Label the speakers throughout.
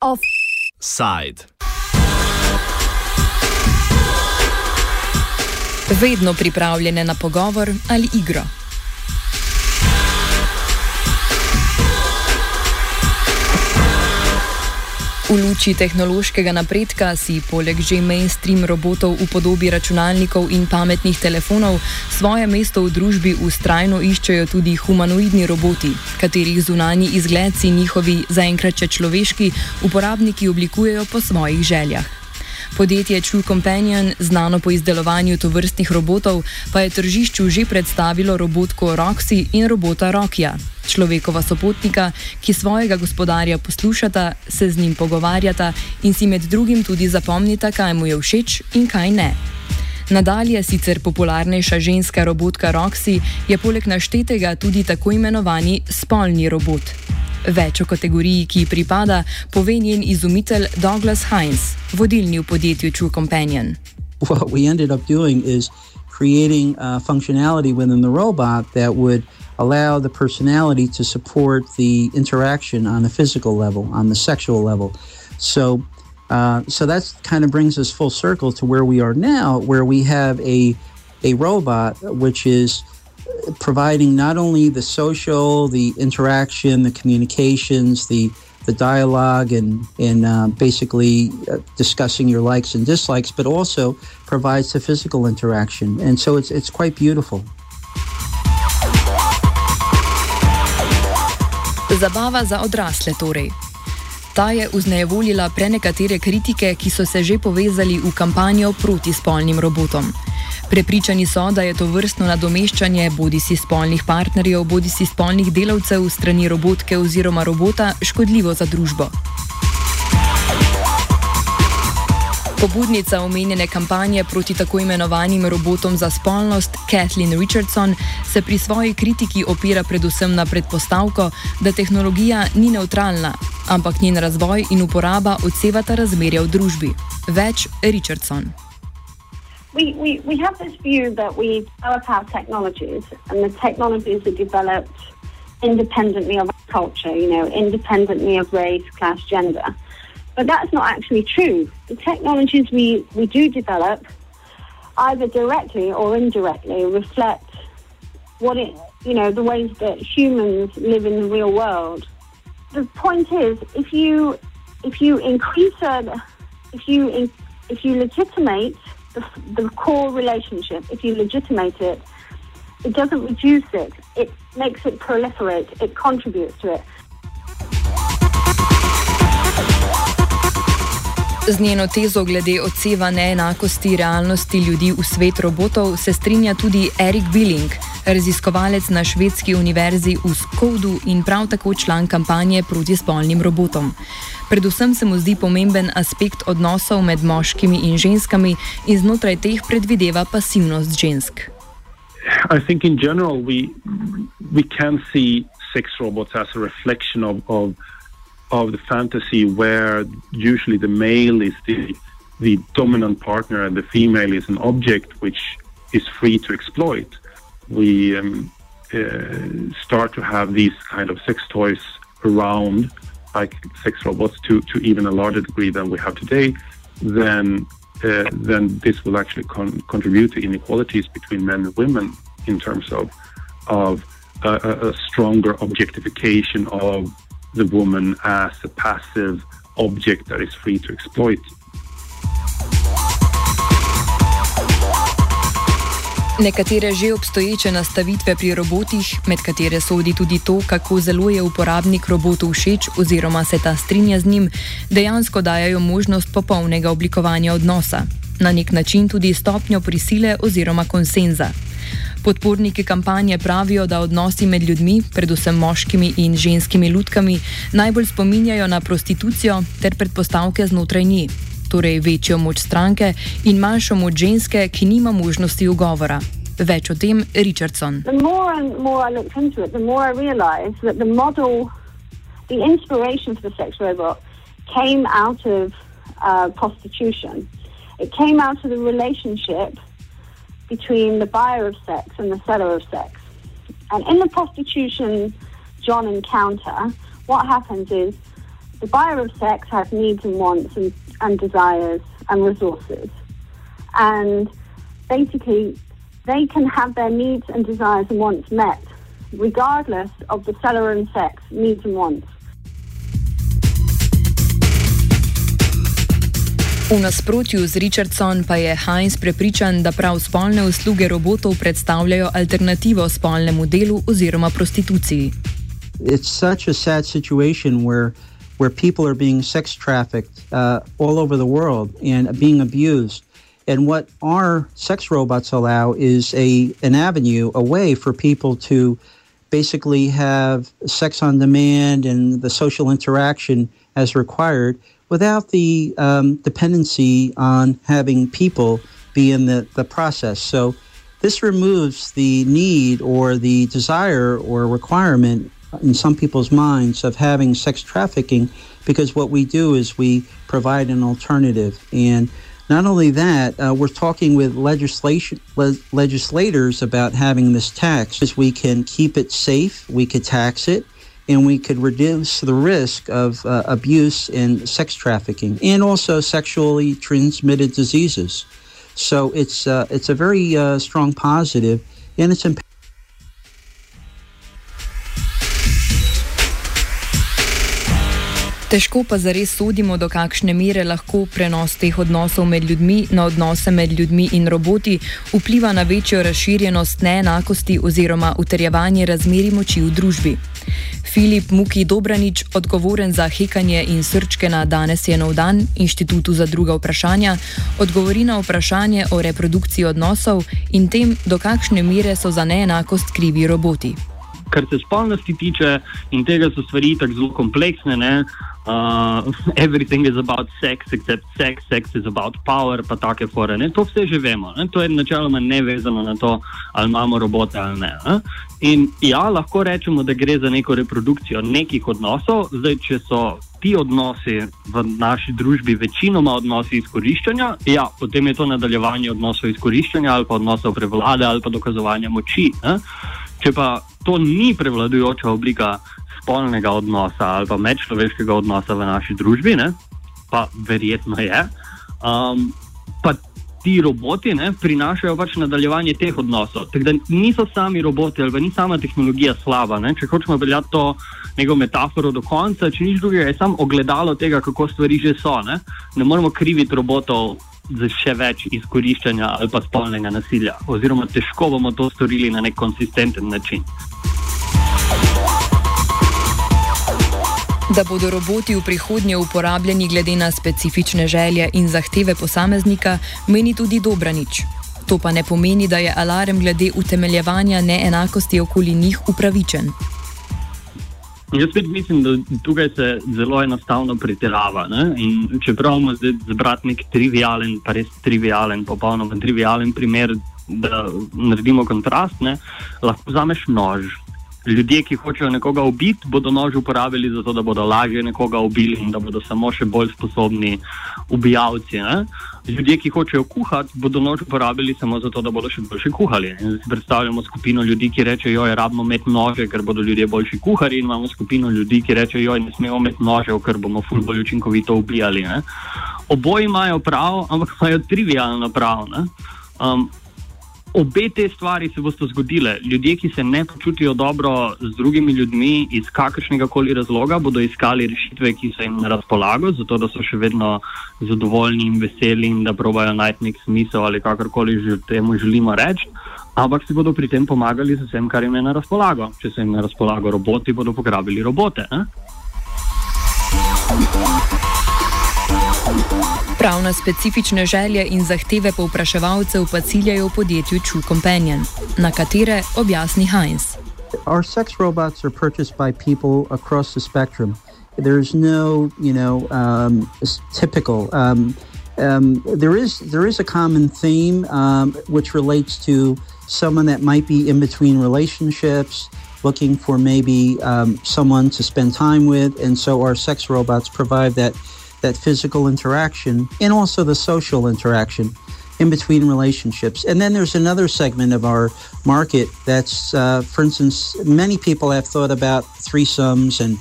Speaker 1: Offside.
Speaker 2: Vedno pripravljene na pogovor ali igro. V luči tehnološkega napredka si poleg že mainstream robotov v podobi računalnikov in pametnih telefonov svoje mesto v družbi ustrajno iščejo tudi humanoidni roboti, katerih zunani izgled si njihovi zaenkrat če človeški uporabniki oblikujejo po svojih željah. Podjetje True Companion, znano po izdelovanju tovrstnih robotov, pa je tržišču že predstavilo robotko Roxy in robota Rokija, človekova sopotnika, ki svojega gospodarja poslušata, se z njim pogovarjata in si med drugim tudi zapomnita, kaj mu je všeč in kaj ne. Nadalje, sicer popularnejša ženska robotka Roxy je poleg naštetega tudi tako imenovani spolni robot. Več o kategoriji, ki ji pripada, pove njen izumitelj Douglas Heinz, vodilni v podjetju True Companion.
Speaker 3: What we ended up doing is creating uh, functionality within the robot that would allow the personality to support the interaction on the physical level, on the sexual level. So, uh, so that kind of brings us full circle to where we are now, where we have a a robot which is providing not only the social, the interaction, the communications, the the dialogue, and and uh, basically uh, discussing your likes and dislikes, but also provides the physical interaction, and so it's it's quite beautiful.
Speaker 2: Zabava za odrasle torej. Ta je vznejevoljila prenekatere kritike, ki so se že povezali v kampanjo proti spolnim robotom. Prepričani so, da je to vrstno nadomeščanje bodi si spolnih partnerjev, bodi si spolnih delavcev strani robotke oziroma robota škodljivo za družbo. Pobudnica omenjene kampanje proti tako imenovanim robotom za spolnost, Kathleen Richardson, se pri svoji kritiki opira predvsem na predpostavko, da tehnologija ni neutralna, ampak njen razvoj in uporaba odsevata razmerja v družbi. Več Richardson.
Speaker 4: We, we, we have this view that we develop our technologies, and the technologies are developed independently of our culture, you know, independently of race, class, gender. But that's not actually true. The technologies we, we do develop, either directly or indirectly, reflect what it, you know, the ways that humans live in the real world. The point is, if you if you increase a, if you if you legitimate the, the core relationship, if you legitimate it, it doesn't reduce it. It makes it proliferate. It contributes to it.
Speaker 2: Z njeno tezo glede odseva neenakosti realnosti ljudi v svet robotov se strinja tudi Erik Billing, raziskovalec na švedski univerzi v Skodu in prav tako član kampanje proti spolnim robotom. Predvsem se mu zdi pomemben aspekt odnosov med moškimi in ženskami in znotraj teh predvideva pasivnost žensk.
Speaker 5: I think in general we we can see sex robots as a reflection of, of of the fantasy where usually the male is the the dominant partner and the female is an object which is free to exploit. We um, uh, start to have these kind of sex toys around, like sex robots, to, to even a larger degree than we have today. Then uh, then this will actually con- contribute to inequalities between men and women in terms of of a, a stronger objectification of the woman as a passive object that is free to exploit.
Speaker 2: Nekatere že obstoječe nastavitve pri robotih, med katere sodi tudi to, kako zelo je uporabnik robotu všeč oziroma se ta strinja z njim, dejansko dajo možnost popolnega oblikovanja odnosa, na nek način tudi stopnjo prisile oziroma konsenza. Podporniki kampanje pravijo, da odnosi med ljudmi, predvsem moškimi in ženskimi lutkami, najbolj spominjajo na prostitucijo ter predpostavke znotraj nje, torej večjo moč stranke in manjšo moč ženske, ki nima možnosti ugovora. Več o tem Richardson.
Speaker 4: The more and more I looked into it, the more I realized that the model, the inspiration for the sex robot came out of uh, prostitution. It came out of the relationship between the buyer of sex and the seller of sex. And in the prostitution John encounter, what happens is the buyer of sex has needs and wants and, and desires and resources. And basically, they can have their needs and desires and wants met regardless of the seller and sex needs and wants.
Speaker 2: V nasprotju z Richardson pa je Heinz prepričan, da prav spolne usluge robotov predstavljajo alternativo spolnemu delu oziroma prostituciji.
Speaker 3: It's such a sad situation where where people are being sex trafficked uh, all over the world and being abused. And what our sex robots allow is a an avenue, a way for people to basically have sex on demand and the social interaction as required without the um, dependency on having people be in the, the process. So this removes the need or the desire or requirement in some people's minds of having sex trafficking because what we do is we provide an alternative. And not only that, uh, we're talking with legislation le- legislators about having this tax. As we can keep it safe, we could tax it, and we could reduce the risk of uh, abuse and sex trafficking, and also sexually transmitted diseases. So it's uh, it's a very uh, strong positive, and it's. Imp-
Speaker 2: Težko pa zares sodimo, do kakšne mere lahko prenos teh odnosov med ljudmi na odnose med ljudmi in roboti vpliva na večjo razširjenost neenakosti oziroma utrjevanje razmeri moči v družbi. Filip Muki Dobranič, odgovoren za hekanje in srčke na danes je nov dan, inštitutu za druga vprašanja, odgovori na vprašanje o reprodukciji odnosov in tem, do kakšne mere so za neenakost krivi roboti.
Speaker 1: Kar se spolnosti tiče in tega so stvari tako zelo kompleksne, ne? Uh, everything is about sex, except sex, sex is about power, pa take fore. Ne? To vse že vemo. Ne? To je načeloma nevezano na to, ali imamo robote ali ne. ne? In ja, lahko rečemo, da gre za neko reprodukcijo nekih odnosov. Zdaj, če so ti odnosi v naši družbi večinoma odnosi izkoriščanja, ja, potem je to nadaljevanje odnosov izkoriščanja ali pa odnosov prevlade ali pa dokazovanja moči. Ne? Če pa to ni prevladujoča oblika spolnega odnosa ali pa medčloveškega odnosa v naši družbi, ne? pa verjetno je. Um, pa ti roboti ne, prinašajo pač nadaljevanje teh odnosov. Tako da niso sami roboti ali pa ni sama tehnologija slaba. Ne? Če hočemo peljati to neko metaforo do konca, če nič drugega, je samo ogledalo tega, kako stvari že so. Ne, ne moremo kriviti robotov. Za še več izkoriščanja ali pa spolnega nasilja, oziroma težko bomo to storili na nek konsistenten način.
Speaker 2: Da bodo roboti v prihodnje uporabljeni glede na specifične želje in zahteve posameznika, meni tudi Dobranič. To pa ne pomeni, da je alarm glede utemeljevanja neenakosti okoli njih upravičen.
Speaker 1: Jaz spet mislim, da tukaj se zelo enostavno pretirava. Če pravimo zdaj zbrati nek trivialen, pa res trivialen, popolnoma trivialen primer, da naredimo kontrast, ne? lahko vzameš nož ljudje, ki hočejo nekoga ubiti, bodo nož uporabili za to, da bodo lažje nekoga ubili in da bodo samo še bolj sposobni ubijalci. Ne? Ljudje, ki hočejo kuhati, bodo nož uporabili samo zato, da bodo še boljši kuhali. Si predstavljamo skupino ljudi, ki rečejo, da je rabno imeti nože, ker bodo ljudje boljši kuhari, in imamo skupino ljudi, ki rečejo, da ne smemo imeti nožev, ker bomo ful bolj učinkovito ubijali. Ne? Oboji imajo prav, ampak imajo trivialno prav. Um, Obe te stvari se bodo zgodile. Ljudje, ki se ne počutijo dobro z drugimi ljudmi iz kakršnega koli razloga, bodo iskali rešitve, ki so jim na razpolago, zato da so še vedno zadovoljni in veseli in da probajo najti nek smisel ali kakorkoli že temu želimo reči. Ampak si bodo pri tem pomagali z vsem, kar jim je na razpolago. Če so jim na razpolago roboti, bodo pograbili robote. Eh?
Speaker 2: Prav na specifične želje in zahteve povpraševalcev pa ciljajo podjetju True Companion, na katere objasni Heinz.
Speaker 3: Our sex robots are purchased by people across the spectrum. There's no, you know, um, typical. Um, um, there is there is a common theme um, which relates to someone that might be in between relationships, looking for maybe um, someone to spend time with, and so our sex robots provide that that physical interaction and also the social interaction. in between relationships. And then there's another segment of our market that's, uh, for instance, many people have thought about threesomes and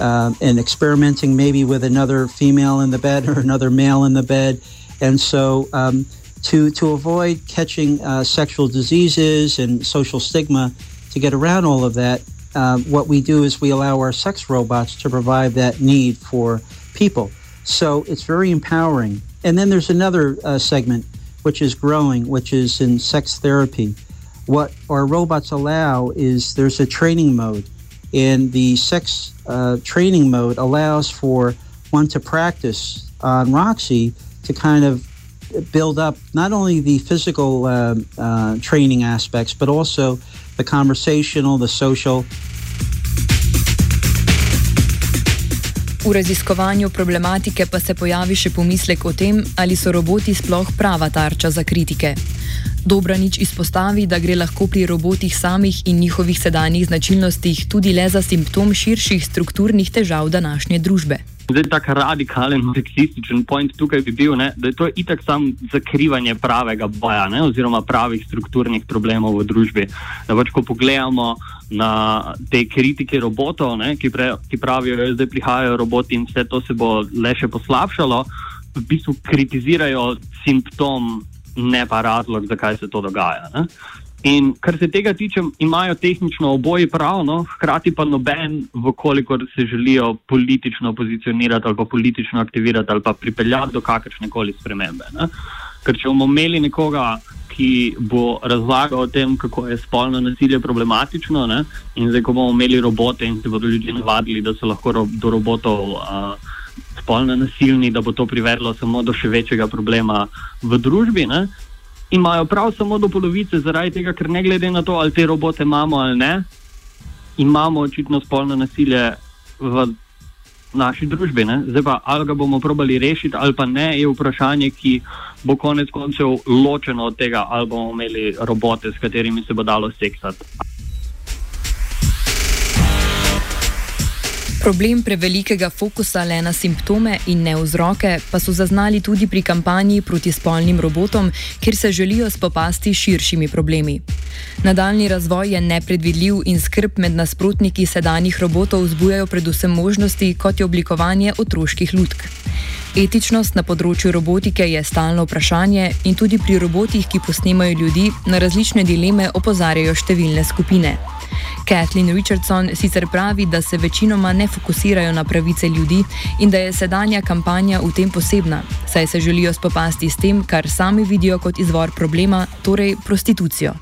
Speaker 3: uh, and experimenting maybe with another female in the bed or another male in the bed. And so, um, to to avoid catching uh, sexual diseases and social stigma, to get around all of that, uh, what we do is we allow our sex robots to provide that need for people. So it's very empowering. And then there's another uh, segment which is growing, which is in sex therapy. What our robots allow is there's a training mode, and the sex uh, training mode allows for one to practice on Roxy to kind of build up not only the physical uh, uh, training aspects, but also the conversational, the social,
Speaker 2: V raziskovanju problematike pa se pojavi še pomislek o tem, ali so roboti sploh prava tarča za kritike. Dobranič izpostavi, da gre lahko pri robotih samih in njihovih sedanjih značilnostih tudi le za simptom širših strukturnih težav današnje družbe.
Speaker 1: Zdaj, tako radikalen, seksističen point tukaj bi bil, ne, da je to itak samo zakrivanje pravega boja ne, oziroma pravih strukturnih problemov v družbi. Da pač, ko pogledamo na te kritike robotov, ne, ki, pre, ki pravijo, da zdaj prihajajo roboti in vse to se bo le še poslabšalo, v bistvu kritizirajo simptom, ne pa razlog, zakaj se to dogaja. Ne. In kar se tega tiče, imajo tehnično oboje pravno, hkrati pa noben, vkolikor se želijo politično pozicionirati ali pa politično aktivirati ali pa pripeljati do kakršne koli spremembe. Ne? Ker če bomo imeli nekoga, ki bo razlagal o tem, kako je spolno nasilje problematično, ne? in zdaj, ko bomo imeli robote in se bodo ljudje navadili, da so lahko ro do robotov. Uh, Spolno nasilni, da bo to privedlo samo do še večjega problema v družbi, ne? Imajo prav samo do polovice, zaradi tega, ker ne glede na to, ali te robote imamo ali ne, imamo očitno spolno nasilje v naši družbi. Ne? Zdaj pa, ali ga bomo probali rešiti ali pa ne, je vprašanje, ki bo konec koncev ločeno od tega, ali bomo imeli robote, s katerimi se bo dalo seksati.
Speaker 2: Problem prevelikega fokusa le na simptome in ne vzroke pa so zaznali tudi pri kampanji proti spolnim robotom, kjer se želijo spopasti s širšimi problemi. Nadaljni razvoj je nepredvidljiv in skrb med nasprotniki sedanjih robotov vzbujajo predvsem možnosti, kot je oblikovanje otroških lutk. Etičnost na področju robotike je stalno vprašanje in tudi pri robotih, ki posnemajo ljudi, na različne dileme opozarjajo številne skupine. Kathleen Richardson sicer pravi, da se večinoma ne fokusirajo na pravice ljudi in da je sedanja kampanja v tem posebna, saj se želijo spopasti s tem, kar sami vidijo kot izvor problema, torej prostitucijo.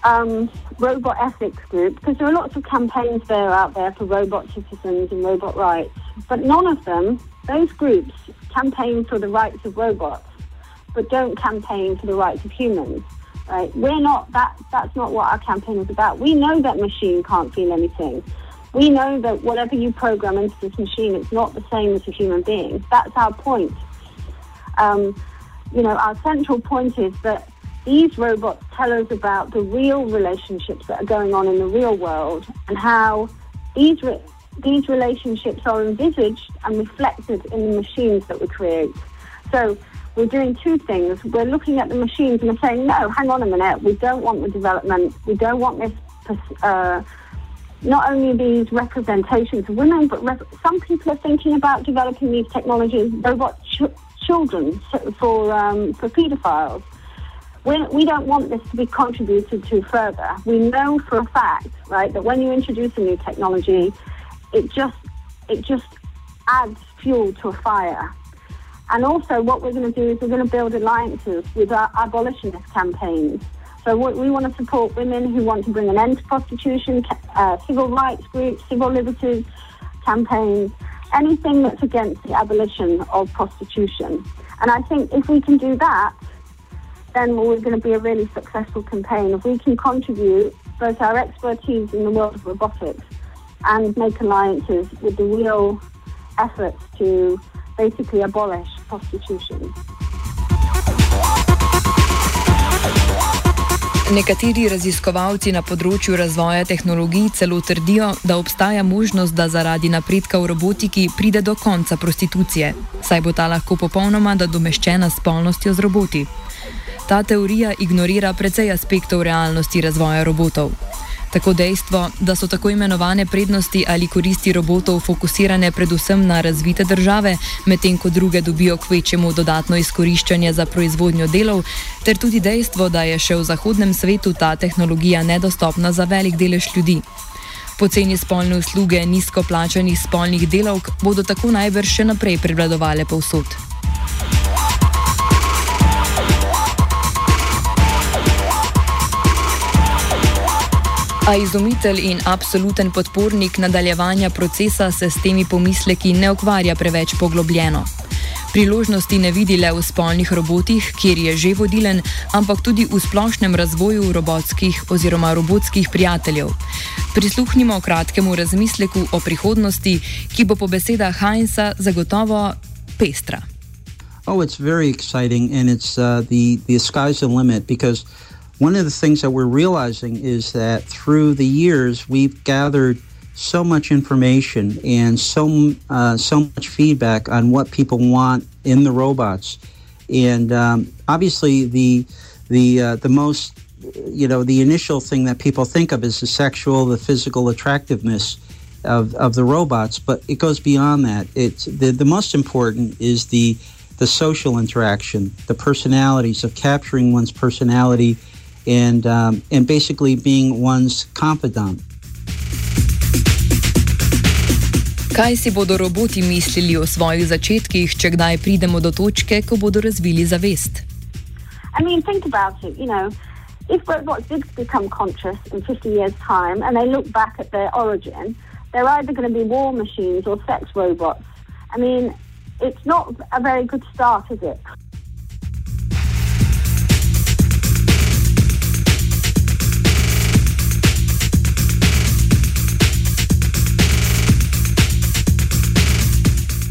Speaker 4: Um, robot ethics group, because there are lots of campaigns there out there for robot citizens and robot rights, but none of them, those groups, campaign for the rights of robots, but don't campaign for the rights of humans. right? We're not that. That's not what our campaign is about. We know that machine can't feel anything. We know that whatever you program into this machine, it's not the same as a human being. That's our point. Um, you know, our central point is that these robots tell us about the real relationships that are going on in the real world and how these re- these relationships are envisaged and reflected in the machines that we create. So we're doing two things. We're looking at the machines and we're saying, no, hang on a minute, we don't want the development, we don't want this, uh, not only these representations of women, but some people are thinking about developing these technologies, robot ch- children for, um, for paedophiles. We're, we do not want this to be contributed to further. We know for a fact, right, that when you introduce a new technology, it just it just adds fuel to a fire and also, what we're going to do is we're going to build alliances with our abolitionist campaigns. So we want to support women who want to bring an end to prostitution, uh, civil rights groups, civil liberties campaigns, anything that's against the abolition of prostitution. And I think if we can do that, then we're going to be a really successful campaign. If we can contribute both our expertise in the world of robotics and make alliances with the real efforts to basically abolish prostitution.
Speaker 2: Nekateri raziskovalci na področju razvoja tehnologij celo trdijo, da obstaja možnost, da zaradi napredka v robotiki pride do konca prostitucije, saj bo ta lahko popolnoma nadomeščena s polnostjo z roboti. Ta teorija ignorira precej aspektov realnosti razvoja robotov. Tako dejstvo, da so tako imenovane prednosti ali koristi robotov fokusirane predvsem na razvite države, medtem ko druge dobijo k večjemu dodatno izkoriščanje za proizvodnjo delov, ter tudi dejstvo, da je še v zahodnem svetu ta tehnologija nedostopna za velik delež ljudi. Poceni spolne usluge nizko plačanih spolnih delavk bodo tako najbrž še naprej prevladovale povsod. A izumitelj in absoluten podpornik nadaljevanja procesa se s temi pomisleki ne ukvarja preveč poglobljeno. Priložnosti ne vidi le v spolnih robotih, kjer je že vodilen, ampak tudi v splošnem razvoju robotskih oziroma robotskih prijateljev. Prisluhnimo kratkemu razmisleku o prihodnosti, ki bo po besedah Heinza zagotovo pestra.
Speaker 3: Oh, it's very exciting and it's uh, the, the sky's the limit because one of the things that we're realizing is that through the years we've gathered so much information and so uh, so much feedback on what people want in the robots, and um, obviously the the uh, the most you know the initial thing that people think of is the sexual, the physical attractiveness of, of the robots, but it goes beyond that. It's the the most important is the the social interaction, the personalities of capturing one's personality and um, and basically being one's confidant.
Speaker 2: Kaj si bodo roboti mislili o svojih začetkih, če kdaj pridemo do točke, ko bodo razvili zavest?
Speaker 4: I mean, think about it. You know, if robots did become conscious in 50 years' time and they look back at their origin, they're either going to be war machines or sex robots. I mean, it's not a very good start, is it?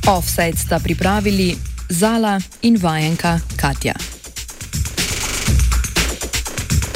Speaker 2: Offside sta pripravili Zala in vajenka Katja.